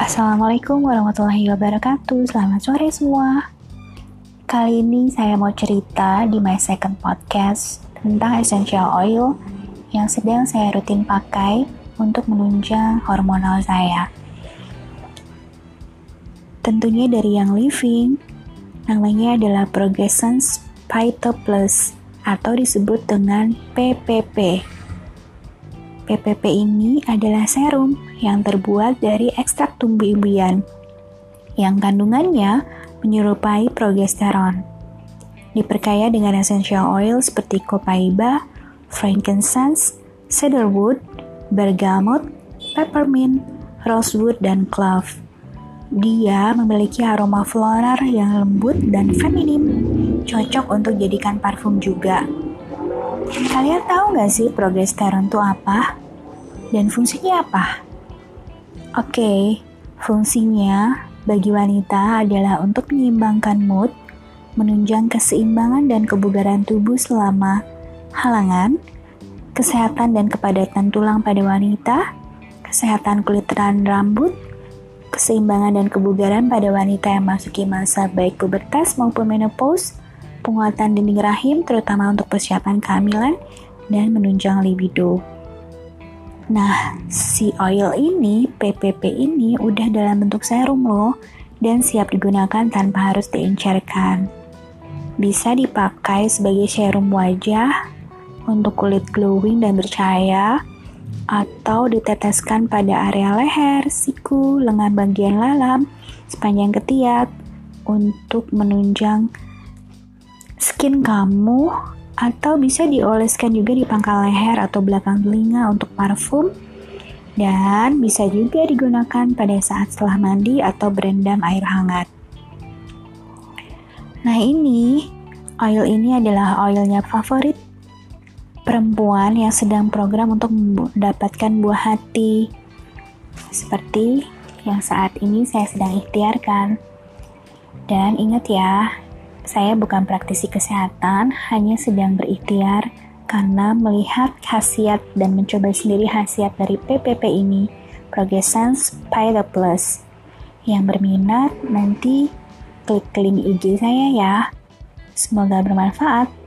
Assalamualaikum warahmatullahi wabarakatuh. Selamat sore semua. Kali ini saya mau cerita di my second podcast tentang essential oil yang sedang saya rutin pakai untuk menunjang hormonal saya. Tentunya dari yang living, namanya adalah Progressance Phyto Plus atau disebut dengan PPP. PPP ini adalah serum yang terbuat dari ekstrak tumbuh-umbian yang kandungannya menyerupai progesteron. Diperkaya dengan essential oil seperti copaiba, frankincense, cedarwood, bergamot, peppermint, rosewood, dan clove. Dia memiliki aroma floral yang lembut dan feminim, cocok untuk jadikan parfum juga. Kalian tahu nggak sih progesteron itu apa? Dan fungsinya apa? Oke, fungsinya bagi wanita adalah untuk menyeimbangkan mood, menunjang keseimbangan dan kebugaran tubuh selama halangan, kesehatan dan kepadatan tulang pada wanita, kesehatan kulit dan rambut, keseimbangan dan kebugaran pada wanita yang masuki masa baik pubertas maupun menopause, penguatan dinding rahim terutama untuk persiapan kehamilan dan menunjang libido. Nah, si oil ini, PPP ini udah dalam bentuk serum loh dan siap digunakan tanpa harus diencerkan. Bisa dipakai sebagai serum wajah untuk kulit glowing dan bercahaya atau diteteskan pada area leher, siku, lengan bagian lalam, sepanjang ketiak untuk menunjang skin kamu atau bisa dioleskan juga di pangkal leher atau belakang telinga untuk parfum dan bisa juga digunakan pada saat setelah mandi atau berendam air hangat. Nah ini, oil ini adalah oilnya favorit perempuan yang sedang program untuk mendapatkan buah hati. Seperti yang saat ini saya sedang ikhtiarkan. Dan ingat ya, saya bukan praktisi kesehatan, hanya sedang berikhtiar karena melihat khasiat dan mencoba sendiri khasiat dari PPP ini, Progressance Pilot Plus. Yang berminat nanti klik link IG saya ya. Semoga bermanfaat.